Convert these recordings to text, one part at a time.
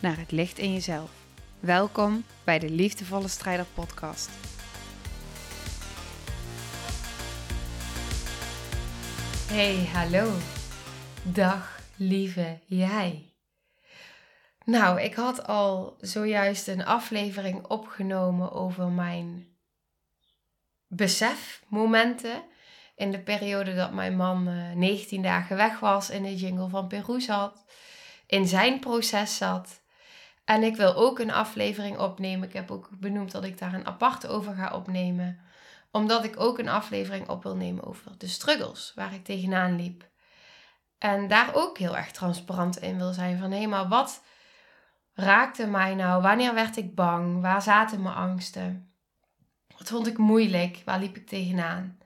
naar het licht in jezelf. Welkom bij de Liefdevolle Strijder Podcast. Hey, hallo. Dag, lieve jij. Nou, ik had al zojuist een aflevering opgenomen over mijn besefmomenten in de periode dat mijn man 19 eh, dagen weg was in de jungle van Peru zat, in zijn proces zat. En ik wil ook een aflevering opnemen. Ik heb ook benoemd dat ik daar een aparte over ga opnemen. Omdat ik ook een aflevering op wil nemen over de struggles waar ik tegenaan liep. En daar ook heel erg transparant in wil zijn van hé, maar wat raakte mij nou? Wanneer werd ik bang? Waar zaten mijn angsten? Wat vond ik moeilijk? Waar liep ik tegenaan?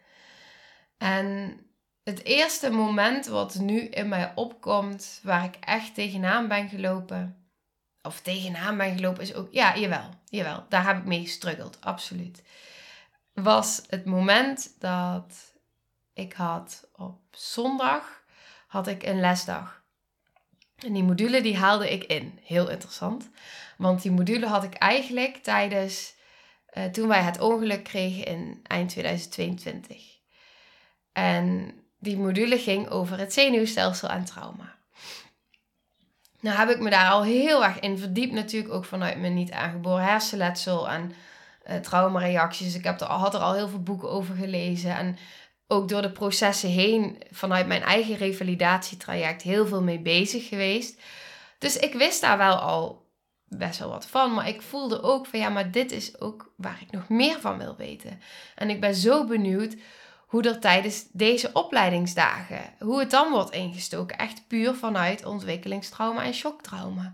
En het eerste moment wat nu in mij opkomt, waar ik echt tegenaan ben gelopen, of tegenaan ben gelopen, is ook, ja, jawel, jawel, daar heb ik mee gestruggeld, absoluut. Was het moment dat ik had op zondag, had ik een lesdag. En die module die haalde ik in. Heel interessant. Want die module had ik eigenlijk tijdens, uh, toen wij het ongeluk kregen in eind 2022. En die module ging over het zenuwstelsel en trauma. Nou heb ik me daar al heel erg in verdiept, natuurlijk ook vanuit mijn niet aangeboren hersenletsel en uh, traumareacties. Ik heb er, had er al heel veel boeken over gelezen en ook door de processen heen vanuit mijn eigen revalidatietraject heel veel mee bezig geweest. Dus ik wist daar wel al best wel wat van, maar ik voelde ook van ja, maar dit is ook waar ik nog meer van wil weten. En ik ben zo benieuwd hoe er tijdens deze opleidingsdagen, hoe het dan wordt ingestoken. Echt puur vanuit ontwikkelingstrauma en shocktrauma.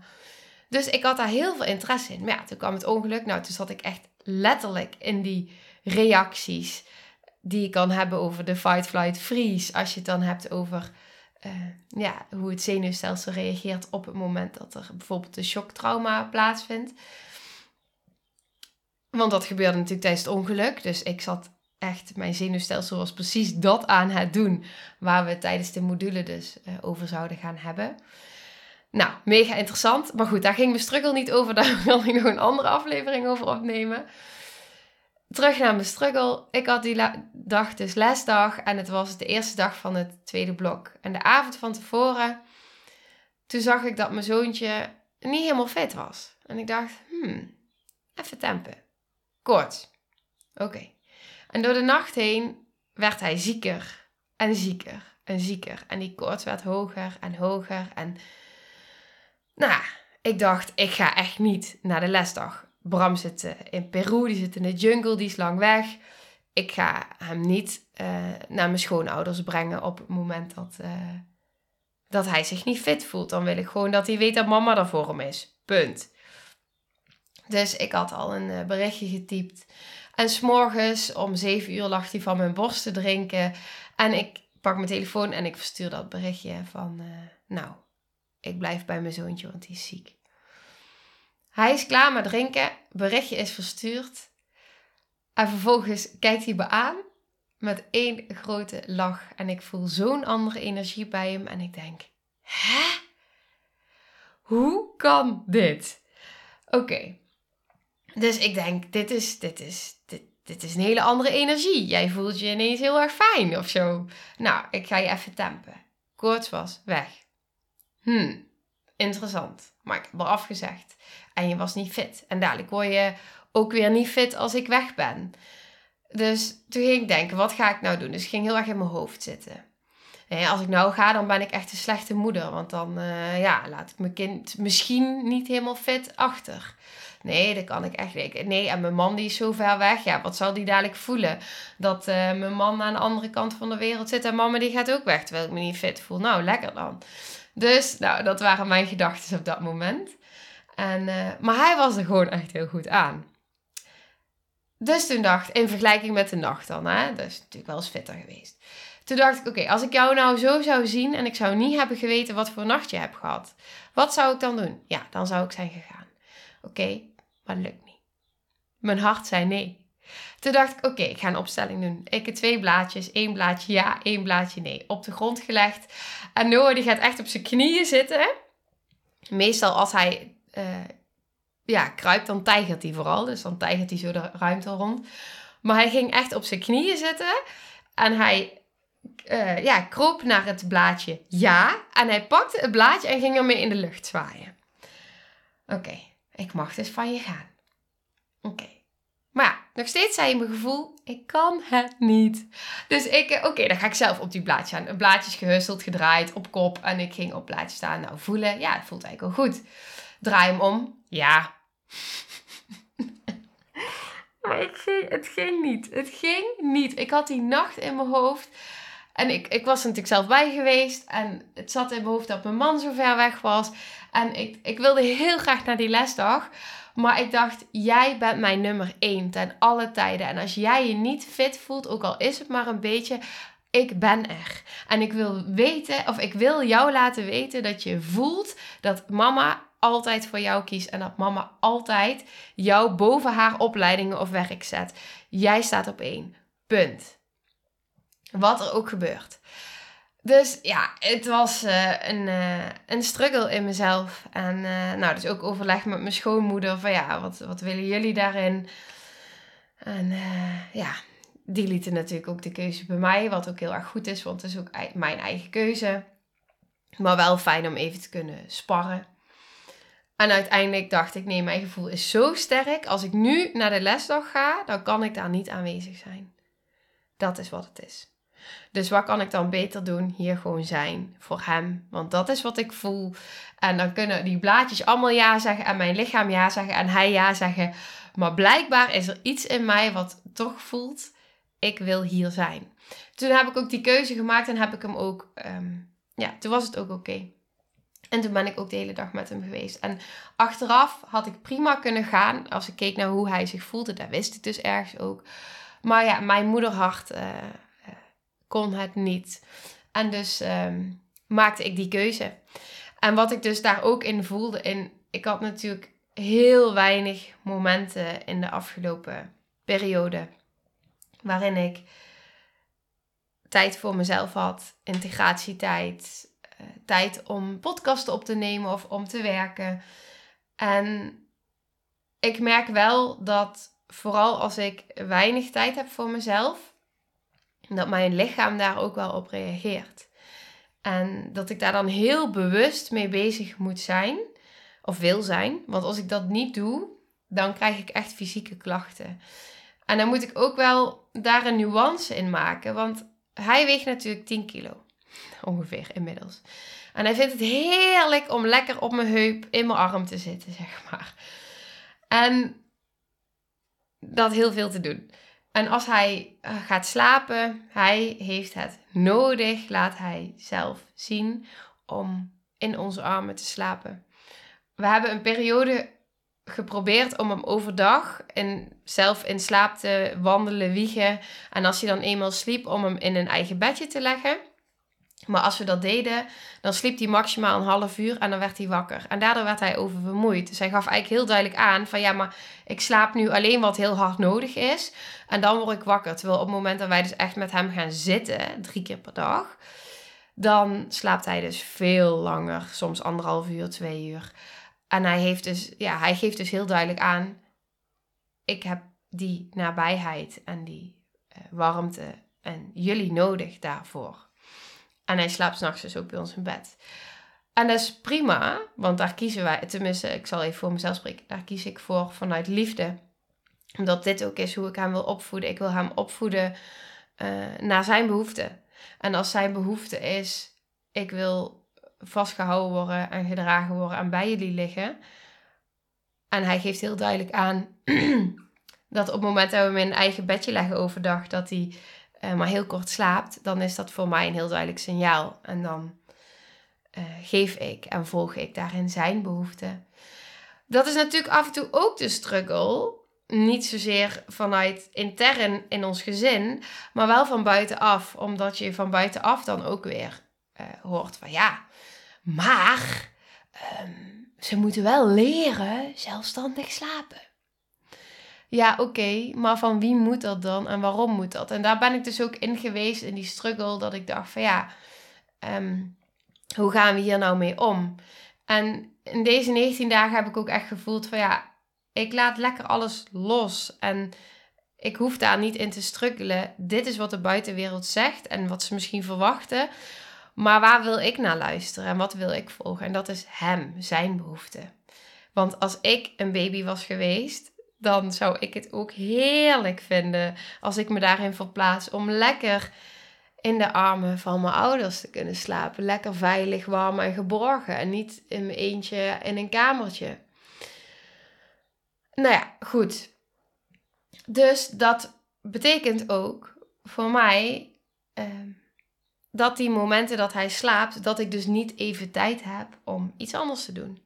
Dus ik had daar heel veel interesse in. Maar ja, toen kwam het ongeluk. Nou, toen zat ik echt letterlijk in die reacties die je kan hebben over de fight, flight, freeze. Als je het dan hebt over uh, ja, hoe het zenuwstelsel reageert op het moment dat er bijvoorbeeld een shocktrauma plaatsvindt. Want dat gebeurde natuurlijk tijdens het ongeluk. Dus ik zat echt, mijn zenuwstelsel was precies dat aan het doen waar we tijdens de module dus uh, over zouden gaan hebben. Nou, mega interessant. Maar goed, daar ging mijn struggle niet over. Daar wil ik nog een andere aflevering over opnemen. Terug naar mijn struggle. Ik had die dag dus lesdag en het was de eerste dag van het tweede blok. En de avond van tevoren, toen zag ik dat mijn zoontje niet helemaal fit was. En ik dacht, hmm, even tempen. Kort. Oké. En door de nacht heen werd hij zieker en zieker en zieker. En die koorts werd hoger en hoger. En nou, ik dacht, ik ga echt niet naar de lesdag. Bram zit eh, in Peru, die zit in de jungle, die is lang weg. Ik ga hem niet uh, naar mijn schoonouders brengen op het moment dat, uh, dat hij zich niet fit voelt. Dan wil ik gewoon dat hij weet dat mama er voor hem is. Punt. Dus ik had al een berichtje getypt. En s'morgens om 7 uur lag hij van mijn borst te drinken. En ik pak mijn telefoon en ik verstuur dat berichtje van... Uh, nou, ik blijf bij mijn zoontje, want hij is ziek. Hij is klaar met drinken. Berichtje is verstuurd. En vervolgens kijkt hij me aan met één grote lach. En ik voel zo'n andere energie bij hem. En ik denk, hè? Hoe kan dit? Oké, dus ik denk, dit is, dit is, dit, dit is een hele andere energie. Jij voelt je ineens heel erg fijn of zo. Nou, ik ga je even tempen. Koorts was weg. Hmm, interessant. Maar ik heb er afgezegd. En je was niet fit. En dadelijk word je ook weer niet fit als ik weg ben. Dus toen ging ik denken, wat ga ik nou doen? Dus ik ging heel erg in mijn hoofd zitten. En als ik nou ga, dan ben ik echt een slechte moeder. Want dan uh, ja, laat ik mijn kind misschien niet helemaal fit achter. Nee, dat kan ik echt niet. Nee, en mijn man die is zo ver weg. Ja, wat zal die dadelijk voelen? Dat uh, mijn man aan de andere kant van de wereld zit en mama die gaat ook weg terwijl ik me niet fit voel. Nou, lekker dan. Dus, nou, dat waren mijn gedachten op dat moment. En, eh, maar hij was er gewoon echt heel goed aan. Dus toen dacht in vergelijking met de nacht dan, hè, is natuurlijk wel eens fitter geweest. Toen dacht ik, oké, als ik jou nou zo zou zien en ik zou niet hebben geweten wat voor nacht je hebt gehad, wat zou ik dan doen? Ja, dan zou ik zijn gegaan. Oké, lukt niet. Mijn hart zei nee. Toen dacht ik, oké, ik ga een opstelling doen. Ik heb twee blaadjes, één blaadje ja, één blaadje nee. Op de grond gelegd. En Noah die gaat echt op zijn knieën zitten. Meestal als hij uh, ja, kruipt, dan tijgert hij vooral. Dus dan tijgert hij zo de ruimte rond. Maar hij ging echt op zijn knieën zitten. En hij uh, ja, kroop naar het blaadje ja. En hij pakte het blaadje en ging ermee in de lucht zwaaien. Oké, ik mag dus van je gaan. Oké. Maar ja, nog steeds zei je mijn gevoel, ik kan het niet. Dus ik, eh, oké, dan ga ik zelf op die blaadje staan. Een blaadje is gehusteld, gedraaid, op kop. En ik ging op blaadje staan. Nou, voelen, ja, het voelt eigenlijk wel goed. Draai hem om. Ja. maar het ging niet. Het ging niet. Ik had die nacht in mijn hoofd. En ik, ik was er natuurlijk zelf bij geweest. En het zat in mijn hoofd dat mijn man zo ver weg was. En ik, ik wilde heel graag naar die lesdag. Maar ik dacht, jij bent mijn nummer één ten alle tijden. En als jij je niet fit voelt, ook al is het maar een beetje, ik ben er. En ik wil weten, of ik wil jou laten weten dat je voelt dat mama altijd voor jou kiest en dat mama altijd jou boven haar opleidingen of werk zet. Jij staat op één. Punt. Wat er ook gebeurt. Dus ja, het was uh, een, uh, een struggle in mezelf. En uh, nou, dus ook overleg met mijn schoonmoeder van ja, wat, wat willen jullie daarin? En ja, die lieten natuurlijk ook de keuze bij mij, wat ook heel erg goed is, want het is ook mijn eigen keuze. Maar wel fijn om even te kunnen sparren. En uiteindelijk dacht ik, nee, mijn gevoel is zo sterk. Als ik nu naar de lesdag ga, dan kan ik daar niet aanwezig zijn. Dat is wat het is. Dus wat kan ik dan beter doen? Hier gewoon zijn voor hem. Want dat is wat ik voel. En dan kunnen die blaadjes allemaal ja zeggen en mijn lichaam ja zeggen en hij ja zeggen. Maar blijkbaar is er iets in mij wat toch voelt, ik wil hier zijn. Toen heb ik ook die keuze gemaakt en heb ik hem ook, ehm, ja, toen was het ook oké. En toen ben ik ook de hele dag met hem geweest. En achteraf had ik prima kunnen gaan als ik keek naar hoe hij zich voelde. Dat wist ik dus ergens ook. Maar ja, mijn moederhart uh, kon het niet. En dus ehm, maakte ik die keuze. En wat ik dus daar ook in voelde, in, ik had natuurlijk heel weinig momenten in de afgelopen periode waarin ik tijd voor mezelf had, integratietijd, uh, tijd om podcasten op te nemen of om te werken. En ik merk wel dat vooral als ik weinig tijd heb voor mezelf, dat mijn lichaam daar ook wel op reageert. En dat ik daar dan heel bewust mee bezig moet zijn, of wil zijn. Want als ik dat niet doe, dan krijg ik echt fysieke klachten. En dan moet ik ook wel daar een nuance in maken. Want hij weegt natuurlijk 10 kilo. Ongeveer inmiddels. En hij vindt het heerlijk om lekker op mijn heup in mijn arm te zitten, zeg maar. En dat heel veel te doen. En als hij eh, gaat slapen, hij heeft het nodig, laat hij zelf zien, om in onze armen te slapen. We hebben een periode geprobeerd om hem overdag in, zelf in slaap te wandelen, wiegen. En als hij dan eenmaal sliep, om hem in een eigen bedje te leggen. Maar als we dat deden, dan sliep hij maximaal een half uur en dan werd hij wakker. En daardoor werd hij oververmoeid. Dus hij gaf eigenlijk heel duidelijk aan van ja, maar ik slaap nu alleen wat heel hard nodig is. En dan word ik wakker. Terwijl op het moment dat wij dus echt met hem gaan zitten, drie keer per dag, dan slaapt hij dus veel langer. Soms anderhalf uur, twee uur. En hij, heeft dus, ja, hij geeft dus heel duidelijk aan, ik heb die nabijheid en die uh, warmte en jullie nodig daarvoor. En hij slaapt s'nachts dus ook bij ons in bed. En dat is prima, want daar kiezen wij, tenminste, ik zal even voor mezelf spreken, daar kies ik voor vanuit liefde. Omdat dit ook is hoe ik hem wil opvoeden. Ik wil hem opvoeden uh, naar zijn behoeften. En als zijn behoefte is, ik wil vastgehouden worden en gedragen worden en bij jullie liggen. En hij geeft heel duidelijk aan dat op het moment dat we hem in eigen bedje leggen overdag, dat hij uh, maar heel kort slaapt, dan is dat voor mij een heel duidelijk signaal. En dan uh, geef ik en volg ik daarin zijn behoeften. dat is natuurlijk af en toe ook de struggle. Niet zozeer vanuit intern in ons gezin, maar wel van buitenaf. Omdat je van buitenaf dan ook weer uh, hoort van ja, maar ehm, ze moeten wel leren zelfstandig slapen. Ja, oké, maar van wie moet dat dan en waarom moet dat? En daar ben ik dus ook in geweest in die struggle dat ik dacht van ja, ehm, hoe gaan we hier nou mee om? En in deze 19 dagen heb ik ook echt gevoeld van ja, ik laat lekker alles los en ik hoef daar niet in te struggelen. Dit is wat de buitenwereld zegt en wat ze misschien verwachten. Maar waar wil ik naar luisteren en wat wil ik volgen? En dat is hem, zijn behoefte. Want als ik een baby was geweest, dan zou ik het ook heerlijk vinden als ik me daarin verplaats om lekker in de armen van mijn ouders te kunnen slapen. Lekker veilig, warm en geborgen en niet in mijn eentje in een kamertje. Nou ja, goed. Dus dat betekent ook voor mij ehm, dat die momenten dat hij slaapt, dat ik dus niet even tijd heb om iets anders te doen.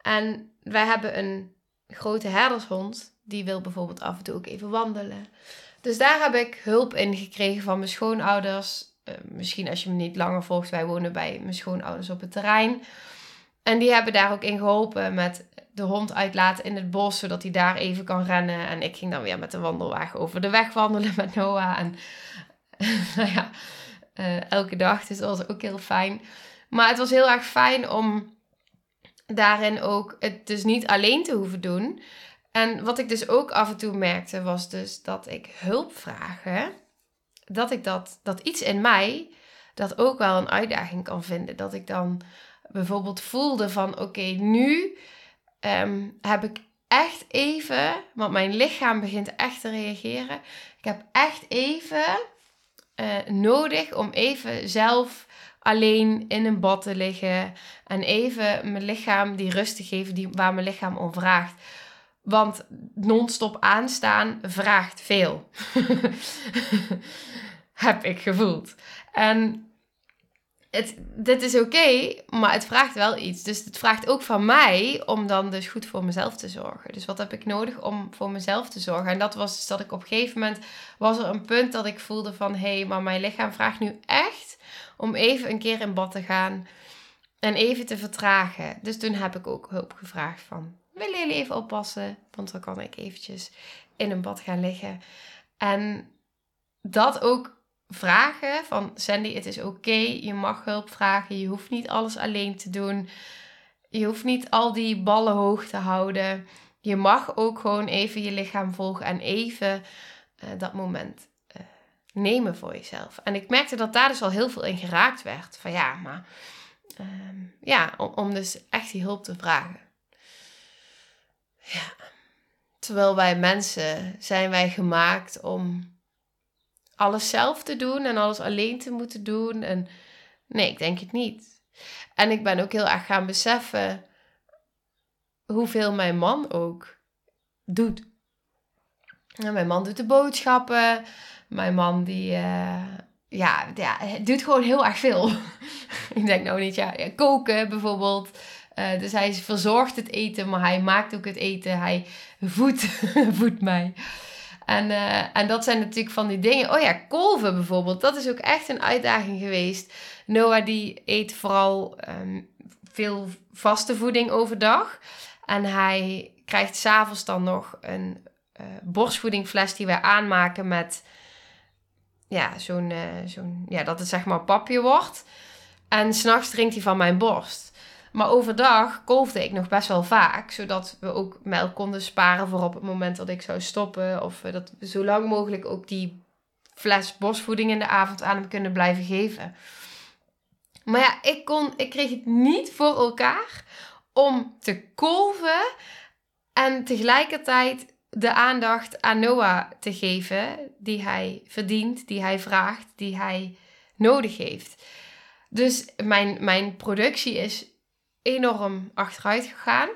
En wij hebben een grote herdershond, die wil bijvoorbeeld af en toe ook even wandelen. Dus daar heb ik hulp in gekregen van mijn schoonouders. Uh, misschien als je me niet langer volgt, wij wonen bij mijn schoonouders op het terrein. En die hebben daar ook in geholpen met de hond uitlaten in het bos, zodat hij daar even kan rennen. En ik ging dan weer met de wandelwagen over de weg wandelen met Noah. En nou ja, uh, elke dag. Dus dat was ook heel fijn. Maar het was heel erg fijn om daarin ook het dus niet alleen te hoeven doen. En wat ik dus ook af en toe merkte, was dus dat ik hulp vragen, dat ik dat, dat iets in mij dat ook wel een uitdaging kan vinden. Dat ik dan bijvoorbeeld voelde van oké, nu um, heb ik echt even, want mijn lichaam begint echt te reageren. Ik heb echt even uh, nodig om even zelf alleen in een bad te liggen en even mijn lichaam die rust te geven die, waar mijn lichaam om vraagt. Want non-stop aanstaan vraagt veel. Heb ik gevoeld. En het, dit is oké, maar het vraagt wel iets. Dus het vraagt ook van mij om dan dus goed voor mezelf te zorgen. Dus wat heb ik nodig om voor mezelf te zorgen? En dat was dus dat ik op een gegeven moment was er een punt dat ik voelde van hé, hey, maar mijn lichaam vraagt nu echt om even een keer in bad te gaan en even te vertragen. Dus toen heb ik ook hulp gevraagd van willen jullie even oppassen? Want dan kan ik eventjes in een bad gaan liggen. En dat ook vragen van Sandy, het is oké, je mag hulp vragen, je hoeft niet alles alleen te doen. Je hoeft niet al die ballen hoog te houden. Je mag ook gewoon even je lichaam volgen en even uh, dat moment uh, nemen voor jezelf. En ik merkte dat daar dus al heel veel in geraakt werd. Van ja, maar uh, ja, om, om dus echt die hulp te vragen. Ja. Terwijl wij mensen zijn wij gemaakt om alles zelf te doen en alles alleen te moeten doen. En nee, ik denk het niet. En ik ben ook heel erg gaan beseffen hoeveel mijn man ook doet. Mijn man doet de boodschappen. Mijn man die, uh, ja, ja, doet gewoon heel erg veel. ik denk nou niet, ja, ja koken bijvoorbeeld. Uh, dus hij verzorgt het eten, maar hij maakt ook het eten. Hij voedt, voedt mij. En, uh, en dat zijn natuurlijk van die dingen. Oh ja, kolven bijvoorbeeld. Dat is ook echt een uitdaging geweest. Noah die eet vooral um, veel vaste voeding overdag. En hij krijgt s'avonds dan nog een uh, borstvoedingfles die wij aanmaken met... Ja, zo'n... Uh, zo'n ja, dat het zeg maar papje wordt. En s'nachts drinkt hij van mijn borst. Maar overdag kolfde ik nog best wel vaak, zodat we ook melk konden sparen voor op het moment dat ik zou stoppen. Of dat we zo lang mogelijk ook die fles bosvoeding in de avond aan hem kunnen blijven geven. Maar ja, ik, kon, ik kreeg het niet voor elkaar om te kolven en tegelijkertijd de aandacht aan Noah te geven die hij verdient, die hij vraagt, die hij nodig heeft. Dus mijn, mijn productie is enorm achteruit gegaan.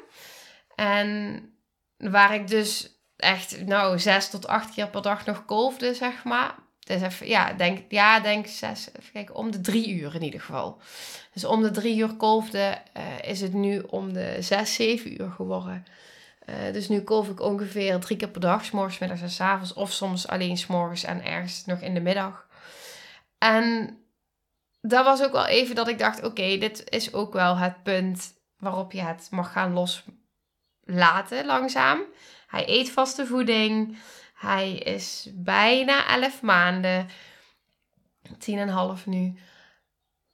En waar ik dus echt, nou, zes tot acht keer per dag nog kolfde, zeg maar. Dus even, ja, denk, ja, denk zes, even om de drie uur in ieder geval. Dus om de drie uur kolfde uh, is het nu om de zes, zeven uur geworden. Uh, dus nu kolf ik ongeveer drie keer per dag, s morgens, middags en s avonds. Of soms alleen s morgens en ergens nog in de middag. En dat was ook wel even dat ik dacht, oké, dit is ook wel het punt waarop je het mag gaan loslaten langzaam. Hij eet vaste voeding. Hij is bijna 11 maanden. 10,5 nu.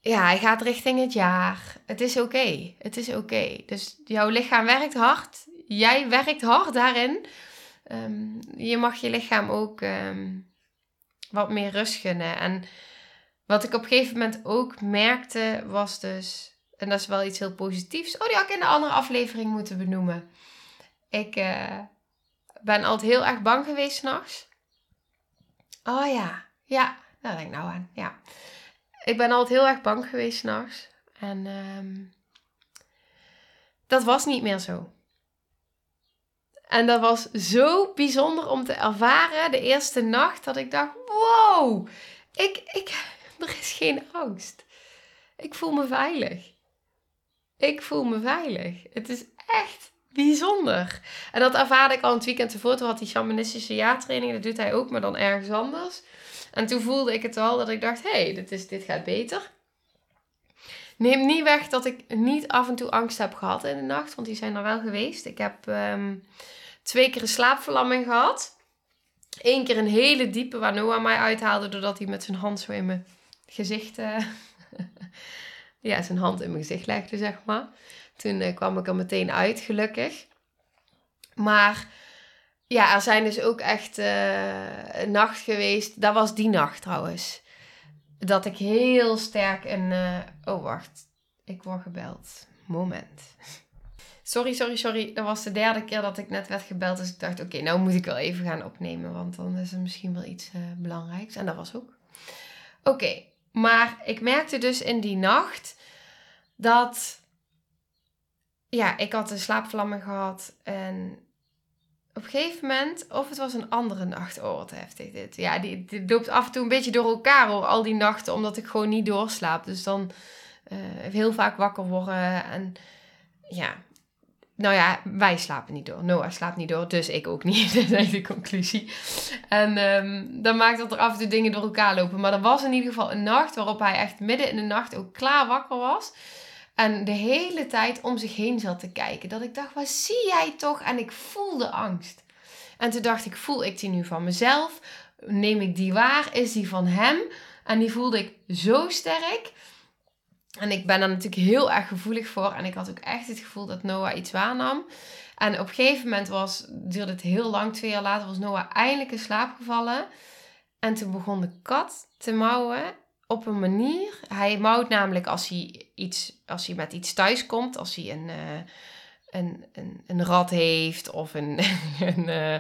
Ja, hij gaat richting het jaar. Het is oké. Het is oké. Dus jouw lichaam werkt hard. Jij werkt hard daarin. Um, je mag je lichaam ook um, wat meer rust gunnen. En wat ik op een gegeven moment ook merkte, was dus, en dat is wel iets heel positiefs. Oh, die had ik in de andere aflevering moeten benoemen. Ik uh, ben altijd heel erg bang geweest s'nachts. Oh ja, ja, daar denk ik nou aan. Ja. Ik ben altijd heel erg bang geweest s'nachts. En um, dat was niet meer zo. En dat was zo bijzonder om te ervaren de eerste nacht dat ik dacht: wow, ik, ik, er is geen angst. Ik voel me veilig. Ik voel me veilig. Het is echt bijzonder. En dat ervaarde ik al het weekend tevoren. Toen had die shamanistische jaartraining. Dat doet hij ook, maar dan ergens anders. En toen voelde ik het al dat ik dacht: hey, dit, is, dit gaat beter. Neem niet weg dat ik niet af en toe angst heb gehad in de nacht, want die zijn er wel geweest. Ik heb um, twee keer slaapverlamming gehad. Eén keer een hele diepe waar Noah mij uithaalde doordat hij met zijn hand zo in gezicht, uh, ja, zijn hand in mijn gezicht legde, zeg maar. Toen uh, kwam ik er meteen uit, gelukkig. Maar ja, er zijn dus ook echt uh, een nacht geweest. Dat was die nacht trouwens. Dat ik heel sterk een. oh, wacht. Ik word gebeld. Moment. Sorry, sorry, sorry. Dat was de derde keer dat ik net werd gebeld. Dus ik dacht, oké, nou moet ik wel even gaan opnemen. Want dan is er misschien wel iets belangrijks. En dat was ook. Oké, maar ik merkte dus in die nacht dat. Ja, ik had een slaapvlamming gehad. En op een gegeven moment, of het was een andere nacht. Oh, wat heftig dit. Ja, die, die loopt af en toe een beetje door elkaar hoor, al die nachten. Omdat ik gewoon niet doorslaap. Dus dan uh, heel vaak wakker worden. En ja, nou ja, wij slapen niet door. Noah slaapt niet door, dus ik ook niet. dat is de conclusie. En um, dan maakt dat er af en toe dingen door elkaar lopen. Maar er was in ieder geval een nacht waarop hij echt midden in de nacht ook klaar wakker was. En de hele tijd om zich heen zat te kijken. Dat ik dacht, wat zie jij toch? En ik voelde angst. En toen dacht ik, voel ik die nu van mezelf? Neem ik die waar? Is die van hem? En die voelde ik zo sterk en ik ben daar natuurlijk heel erg gevoelig voor. En ik had ook echt het gevoel dat Noah iets waarnam. En op een gegeven moment was, duurde het heel lang, twee jaar later, was Noah eindelijk in slaap gevallen. En toen begon de kat te mouwen op een manier. Hij mouwt namelijk als hij, iets, als hij met iets thuis komt. Als hij een, uh, een, een, een rat heeft of een, een, uh,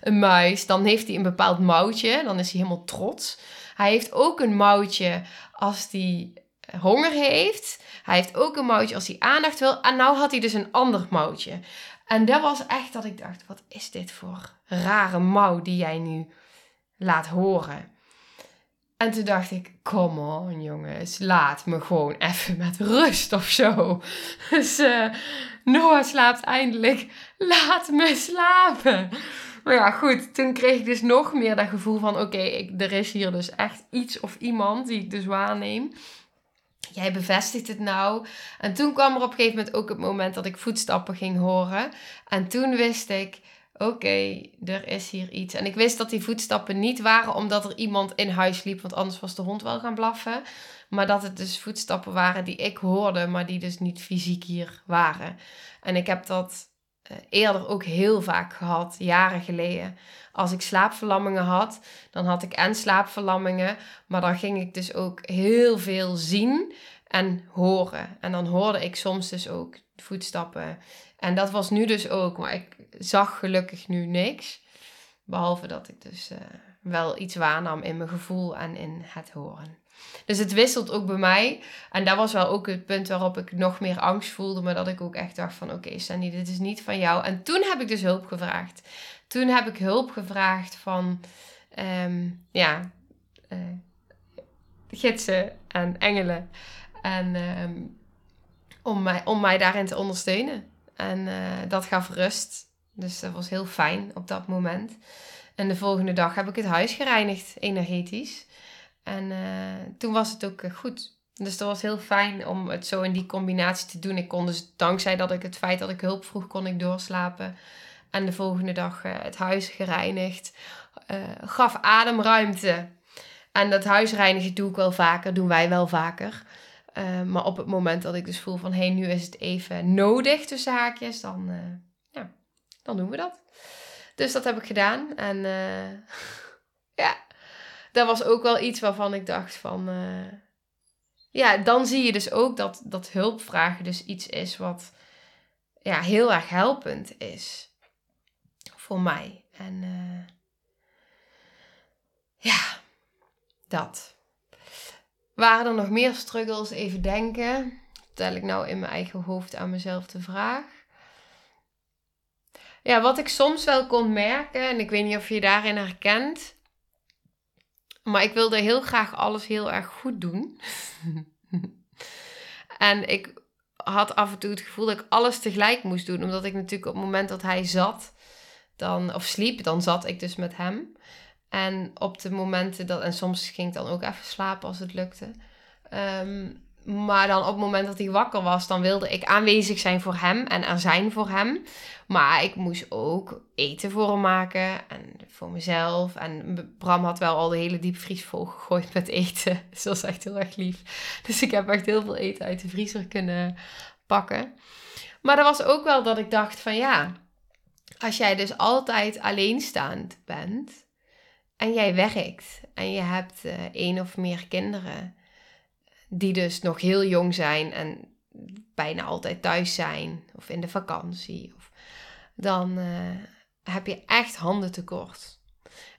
een muis. Dan heeft hij een bepaald mouwtje. Dan is hij helemaal trots. Hij heeft ook een mouwtje als hij honger heeft. Hij heeft ook een mouwtje als hij aandacht wil. En nou had hij dus een ander mouwtje. En dat was echt dat ik dacht, wat is dit voor rare mouw die jij nu laat horen? En toen dacht ik, come on jongens, laat me gewoon even met rust of zo. Dus uh, Noah slaapt eindelijk, laat me slapen. Maar ja, goed, toen kreeg ik dus nog meer dat gevoel van, oké, er is hier dus echt iets of iemand die ik dus waarneem jij bevestigt het nou. En toen kwam er op een gegeven moment ook het moment dat ik voetstappen ging horen. En toen wist ik, oké, er is hier iets. En ik wist dat die voetstappen niet waren omdat er iemand in huis liep, want anders was de hond wel gaan blaffen. Maar dat het dus voetstappen waren die ik hoorde, maar die dus niet fysiek hier waren. En ik heb dat eerder ook heel vaak gehad, jaren geleden. Als ik slaapverlammingen had, dan had ik en slaapverlammingen, maar dan ging ik dus ook heel veel zien en horen. En dan hoorde ik soms dus ook voetstappen. En dat was nu dus ook, maar ik zag gelukkig nu niks. Behalve dat ik dus uh, wel iets waarnam in mijn gevoel en in het horen. Dus het wisselt ook bij mij. En dat was wel ook het punt waarop ik nog meer angst voelde. Maar dat ik ook echt dacht van oké okay, Sandy, dit is niet van jou. En toen heb ik dus hulp gevraagd. Toen heb ik hulp gevraagd van... Um, ja, gidsen en engelen. En ehm, om, mij, om mij daarin te ondersteunen. En dat gaf rust. Dus dat was heel fijn op dat moment. En de volgende dag heb ik het huis gereinigd, energetisch. En toen was het ook goed. Dus dat was heel fijn om het zo in die combinatie te doen. Ik kon dus dankzij dat ik het feit dat ik hulp vroeg, kon ik doorslapen. En de volgende dag uh, het huis gereinigd. Uh, gaf ademruimte. En dat huis reinigen doe ik wel vaker, doen wij wel vaker. Maar op het moment dat ik dus voel van hé, hey, nu is het even nodig tussen haakjes, dan, ja, dan doen we dat. Dus dat heb ik gedaan. En ja, dat was ook wel iets waarvan ik dacht van ja, dan zie je dus ook dat, dat hulpvragen dus iets is wat ja, heel erg helpend is. Voor mij. En uh, ja, dat. Waren er nog meer struggles? Even denken. Stel ik nou in mijn eigen hoofd aan mezelf de vraag. Ja, wat ik soms wel kon merken, en ik weet niet of je daarin herkent, maar ik wilde heel graag alles heel erg goed doen. en ik had af en toe het gevoel dat ik alles tegelijk moest doen. Omdat ik natuurlijk op het moment dat hij zat, dan, of sliep, dan zat ik dus met hem. En op de momenten dat, en soms ging ik dan ook even slapen als het lukte. Um, maar dan op het moment dat hij wakker was, dan wilde ik aanwezig zijn voor hem en er zijn voor hem. Maar ik moest ook eten voor hem maken en voor mezelf. En Bram had wel al de hele diepvries vol gegooid met eten. Dus dat was echt heel erg lief. Dus ik heb echt heel veel eten uit de vriezer kunnen pakken. Maar er was ook wel dat ik dacht van ja, als jij dus altijd alleenstaand bent en jij werkt en je hebt uh, één of meer kinderen die dus nog heel jong zijn en bijna altijd thuis zijn of in de vakantie, of, dan uh, heb je echt handen tekort.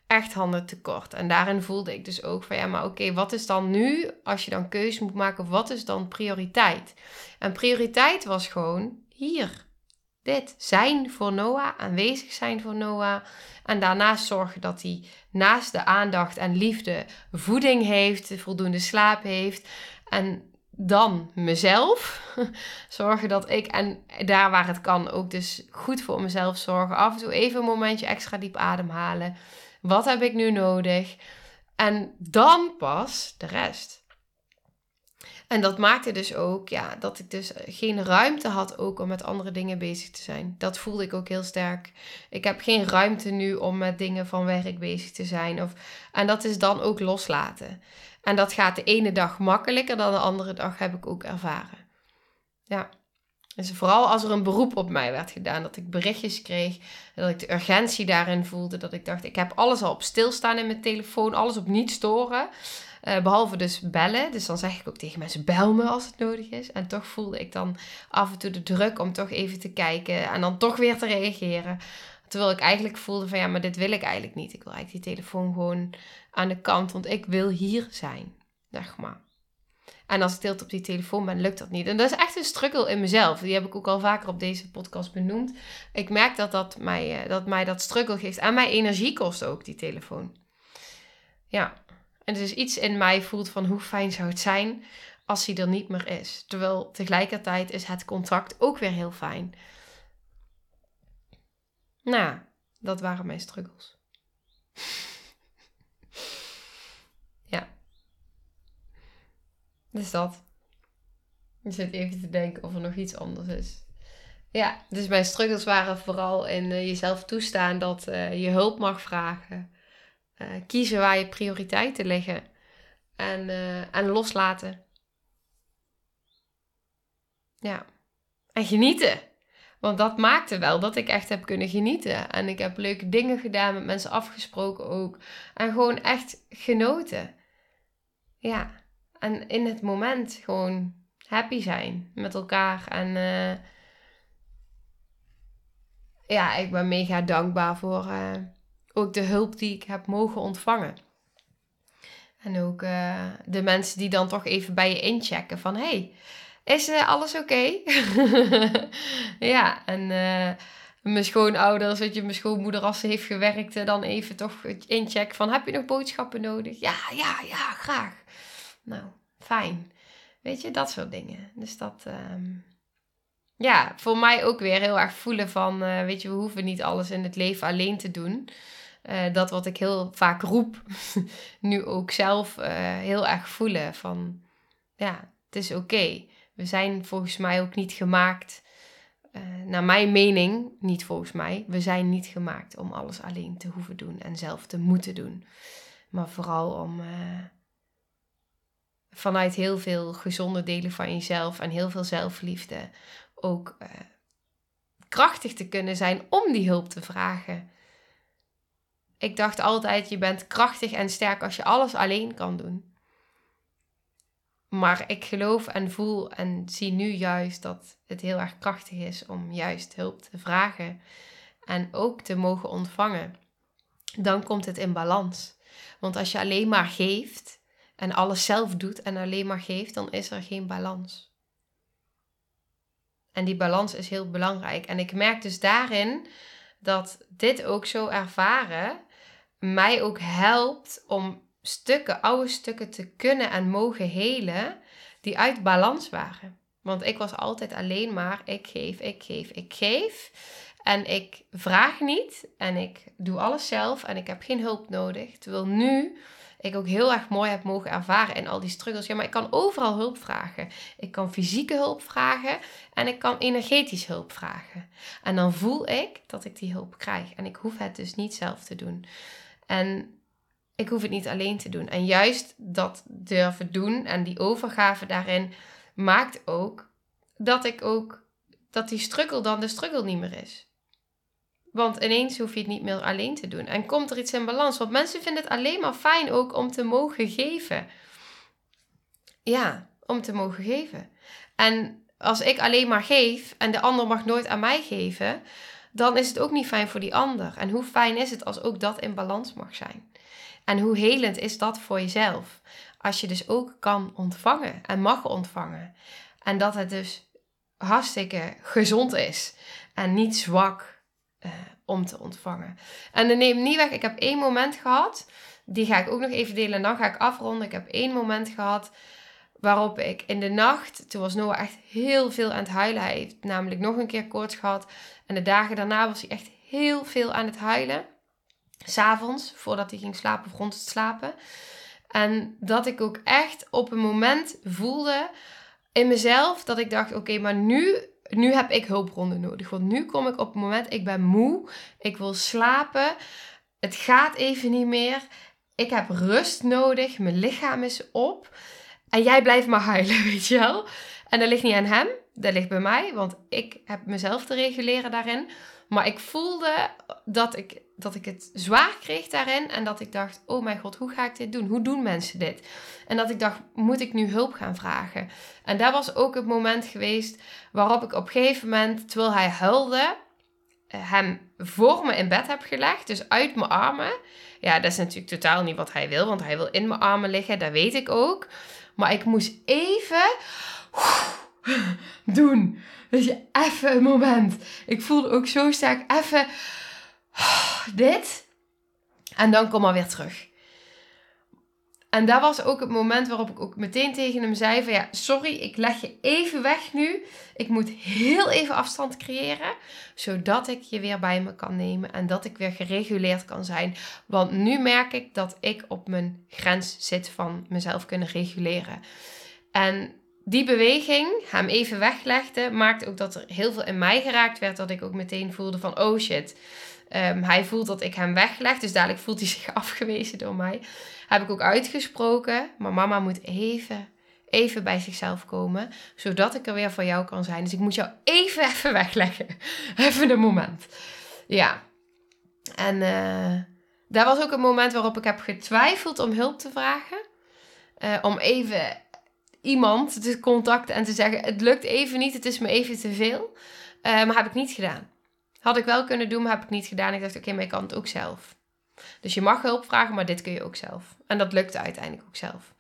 Echt handen tekort. En daarin voelde ik dus ook van ja, maar oké, wat is dan nu, als je dan keuze moet maken, wat is dan prioriteit? En prioriteit was gewoon hier. Dit zijn voor Noah, aanwezig zijn voor Noah. En daarnaast zorgen dat hij naast de aandacht en liefde voeding heeft, voldoende slaap heeft. En dan mezelf. zorgen dat ik, en daar waar het kan, ook dus goed voor mezelf zorgen. Af en toe even een momentje extra diep ademhalen. Wat heb ik nu nodig? En dan pas de rest. En dat maakte dus ook ja, dat ik dus geen ruimte had ook om met andere dingen bezig te zijn. Dat voelde ik ook heel sterk. Ik heb geen ruimte nu om met dingen van werk bezig te zijn. Of, en dat is dan ook loslaten. En dat gaat de ene dag makkelijker dan de andere dag heb ik ook ervaren. Ja. Dus vooral als er een beroep op mij werd gedaan, dat ik berichtjes kreeg, dat ik de urgentie daarin voelde, dat ik dacht, ik heb alles al op stilstaan in mijn telefoon, alles op niet storen. Uh, behalve dus bellen. Dus dan zeg ik ook tegen mensen: bel me als het nodig is. En toch voelde ik dan af en toe de druk om toch even te kijken en dan toch weer te reageren. Terwijl ik eigenlijk voelde van ja, maar dit wil ik eigenlijk niet. Ik wil eigenlijk die telefoon gewoon aan de kant, want ik wil hier zijn. Zeg maar. En als ik deelt op die telefoon ben, lukt dat niet. En dat is echt een struggle in mezelf. Die heb ik ook al vaker op deze podcast benoemd. Ik merk dat dat mij, eh, dat, mij dat struggle geeft. En mij energie kost ook, die telefoon. Ja. En dus iets in mij voelt van hoe fijn zou het zijn als hij er niet meer is. Terwijl tegelijkertijd is het contract ook weer heel fijn. Nou, dat waren mijn struggles. ja. Dus dat. Ik zit even te denken of er nog iets anders is. Ja, dus mijn struggles waren vooral in uh, jezelf toestaan dat uh, je hulp mag vragen. Uh, kiezen waar je prioriteiten liggen. En, en loslaten. Ja. En genieten. Want dat maakte wel dat ik echt heb kunnen genieten. En ik heb leuke dingen gedaan, met mensen afgesproken ook. En gewoon echt genoten. Ja. En in het moment gewoon happy zijn met elkaar. En uh, ja, ik ben mega dankbaar voor uh, ook de hulp die ik heb mogen ontvangen. En ook uh, de mensen die dan toch even bij je inchecken van... Hey, is uh, alles oké? ja, en uh, mijn schoonouders, weet je, mijn schoonmoeder als ze heeft gewerkt, eh, dan even toch inchecken van heb je nog boodschappen nodig? Ja, ja, ja, graag. Nou, fijn. Weet je, dat soort dingen. Dus dat, ehm, ja, voor mij ook weer heel erg voelen van, weet je, we hoeven niet alles in het leven alleen te doen. Dat wat ik heel vaak roep, nu ook zelf heel erg voelen van, ja, het is oké. We zijn volgens mij ook niet gemaakt, naar mijn mening, niet volgens mij, we zijn niet gemaakt om alles alleen te hoeven doen en zelf te moeten doen. Maar vooral om vanuit heel veel gezonde delen van jezelf en heel veel zelfliefde ook uh, krachtig te kunnen zijn om die hulp te vragen. Ik dacht altijd, je bent krachtig en sterk als je alles alleen kan doen. Maar ik geloof en voel en zie nu juist dat het heel erg krachtig is om juist hulp te vragen en ook te mogen ontvangen. Dan komt het in balans. Want als je alleen maar geeft en alles zelf doet en alleen maar geeft, dan is er geen balans. En die balans is heel belangrijk. En ik merk dus daarin dat dit ook zo ervaren mij ook helpt om stukken, oude stukken te kunnen en mogen helen die uit balans waren. Want ik was altijd alleen maar ik geef, ik geef, ik geef. En ik vraag niet en ik doe alles zelf en ik heb geen hulp nodig. Terwijl nu ik ook heel erg mooi heb mogen ervaren in al die struggles. Ja, maar ik kan overal hulp vragen. Ik kan fysieke hulp vragen en ik kan energetisch hulp vragen. En dan voel ik dat ik die hulp krijg. En ik hoef het dus niet zelf te doen. En ik hoef het niet alleen te doen. En juist dat durven doen en die overgave daarin maakt ook dat ik ook dat die struggle dan de struggle niet meer is. Want ineens hoef je het niet meer alleen te doen. En komt er iets in balans. Want mensen vinden het alleen maar fijn ook om te mogen geven. Ja, om te mogen geven. En als ik alleen maar geef en de ander mag nooit aan mij geven, dan is het ook niet fijn voor die ander. En hoe fijn is het als ook dat in balans mag zijn? En hoe helend is dat voor jezelf? Als je dus ook kan ontvangen en mag ontvangen. En dat het dus hartstikke gezond is en niet zwak uh, om te ontvangen. En dan neem niet weg, ik heb één moment gehad. Die ga ik ook nog even delen en dan ga ik afronden. Ik heb één moment gehad waarop ik in de nacht, toen was Noah echt heel veel aan het huilen. Hij heeft namelijk nog een keer koorts gehad. En de dagen daarna was hij echt heel veel aan het huilen. S'avonds, voordat hij ging slapen rond het slapen. En dat ik ook echt op een moment voelde in mezelf dat ik dacht: oké, maar nu nu heb ik hulpbronnen nodig. Want nu kom ik op het moment, ik ben moe, ik wil slapen, het gaat even niet meer. Ik heb rust nodig, mijn lichaam is op. En jij blijft maar huilen, weet je wel. En dat ligt niet aan hem, dat ligt bij mij, want ik heb mezelf te reguleren daarin. Maar ik voelde dat ik, dat ik het zwaar kreeg daarin. En dat ik dacht, oh mijn god, hoe ga ik dit doen? Hoe doen mensen dit? En dat ik dacht, moet ik nu hulp gaan vragen? En dat was ook het moment geweest waarop ik op een gegeven moment, terwijl hij huilde, hem voor me in bed heb gelegd. Dus uit mijn armen. Ja, dat is natuurlijk totaal niet wat hij wil, want hij wil in mijn armen liggen. Dat weet ik ook. Maar ik moest even doen. Dus je, even een moment. Ik voelde ook zo sterk even dit. En dan kom maar weer terug. En dat was ook het moment waarop ik ook meteen tegen hem zei van ja, sorry, ik leg je even weg nu. Ik moet heel even afstand creëren, zodat ik je weer bij me kan nemen en dat ik weer gereguleerd kan zijn. Want nu merk ik dat ik op mijn grens zit van mezelf kunnen reguleren. En die beweging, hem even weglegde, maakte ook dat er heel veel in mij geraakt werd. Dat ik ook meteen voelde van, oh shit, um, hij voelt dat ik hem wegleg. Dus dadelijk voelt hij zich afgewezen door mij. Heb ik ook uitgesproken. Maar mama moet even, even bij zichzelf komen. Zodat ik er weer voor jou kan zijn. Dus ik moet jou even, even wegleggen. even een moment. Ja. En uh, daar was ook een moment waarop ik heb getwijfeld om hulp te vragen. Uh, om even iemand te contacten en te zeggen: Het lukt even niet, het is me even te veel. Uh, maar heb ik niet gedaan. Had ik wel kunnen doen, maar heb ik niet gedaan. Ik dacht: Oké, maar ik kan het ook zelf. Dus je mag hulp vragen, maar dit kun je ook zelf. En dat lukte uiteindelijk ook zelf.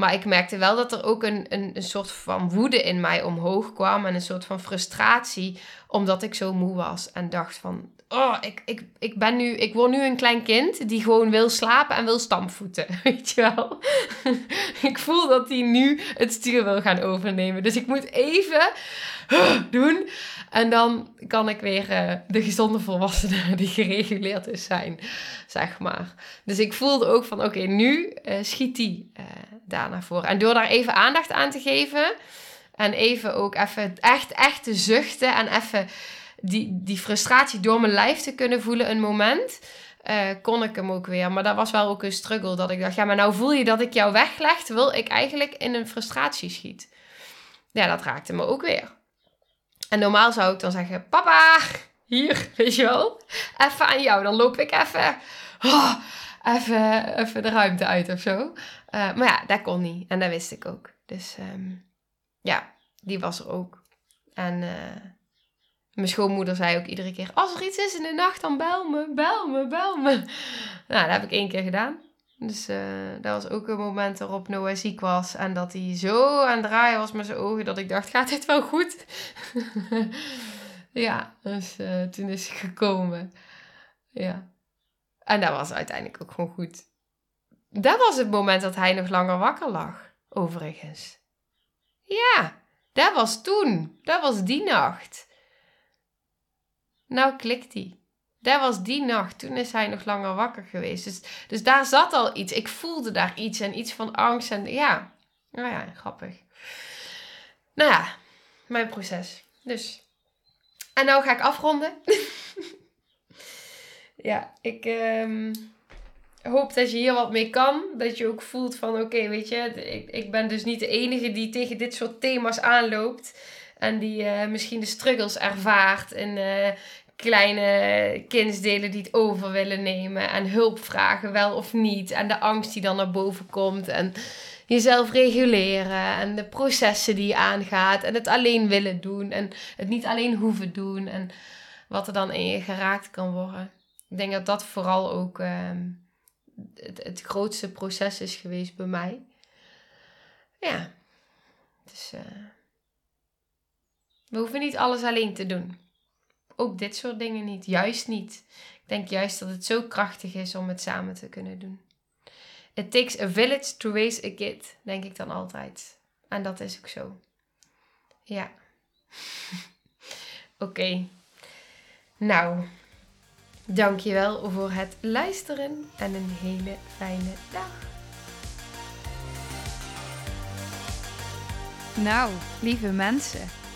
Maar ik merkte wel dat er ook een, een, een soort van woede in mij omhoog kwam. En een soort van frustratie. Omdat ik zo moe was. En dacht van, oh, ik, ik, ik, ben nu, ik word nu een klein kind die gewoon wil slapen en wil stampvoeten. Weet je wel? ik voel dat hij nu het stuur wil gaan overnemen. Dus ik moet even doen. En dan kan ik weer uh, de gezonde volwassene die gereguleerd is zijn, zeg maar. Dus ik voelde ook van, oké, nu uh, schiet die uh, daar naar voren. En door daar even aandacht aan te geven en even ook even echt, echt te zuchten en even die, die frustratie door mijn lijf te kunnen voelen een moment, kon ik hem ook weer. Maar dat was wel ook een struggle. Dat ik dacht, ja, maar nou voel je dat ik jou wegleg, terwijl ik eigenlijk in een frustratie schiet. Ja, dat raakte me ook weer. En normaal zou ik dan zeggen, papa, hier, weet je wel, even aan jou. Dan loop ik even, oh, even, even de ruimte uit of zo. Uh, maar ja, dat kon niet. En dat wist ik ook. Dus um, ja, die was er ook. En... Uh, mijn schoonmoeder zei ook iedere keer: Als er iets is in de nacht, dan bel me, bel me, bel me. Nou, dat heb ik één keer gedaan. Dus uh, dat was ook een moment waarop Noah ziek was. En dat hij zo aan het draaien was met zijn ogen. Dat ik dacht, gaat dit wel goed? ja, dus uh, toen is hij gekomen. Ja. En dat was uiteindelijk ook gewoon goed. Dat was het moment dat hij nog langer wakker lag. Overigens. Ja, dat was toen. Dat was die nacht. Nou klikt hij. Dat was die nacht. Toen is hij nog langer wakker geweest. Dus, dus daar zat al iets. Ik voelde daar iets en iets van angst. En ja, nou ja, grappig. Nou ja, mijn proces. Dus. En nou ga ik afronden. ja, ik um, hoop dat je hier wat mee kan. Dat je ook voelt van oké, weet je, ik, ik ben dus niet de enige die tegen dit soort thema's aanloopt. En die uh, misschien de struggles ervaart in uh, kleine kindsdelen die het over willen nemen en hulp vragen, wel of niet. En de angst die dan naar boven komt en jezelf reguleren en de processen die je aangaat en het alleen willen doen en het niet alleen hoeven doen en wat er dan in je geraakt kan worden. Ik denk dat dat vooral ook uh, het, het grootste proces is geweest bij mij. Ja, dus uh, we hoeven niet alles alleen te doen ook dit soort dingen niet. Juist niet. Ik denk juist dat het zo krachtig is om het samen te kunnen doen. It takes a village to raise a kid, denk ik dan altijd. En dat is ook zo. Ja. Oké. Nou, dankjewel voor het luisteren en een hele fijne dag. Nou, lieve mensen.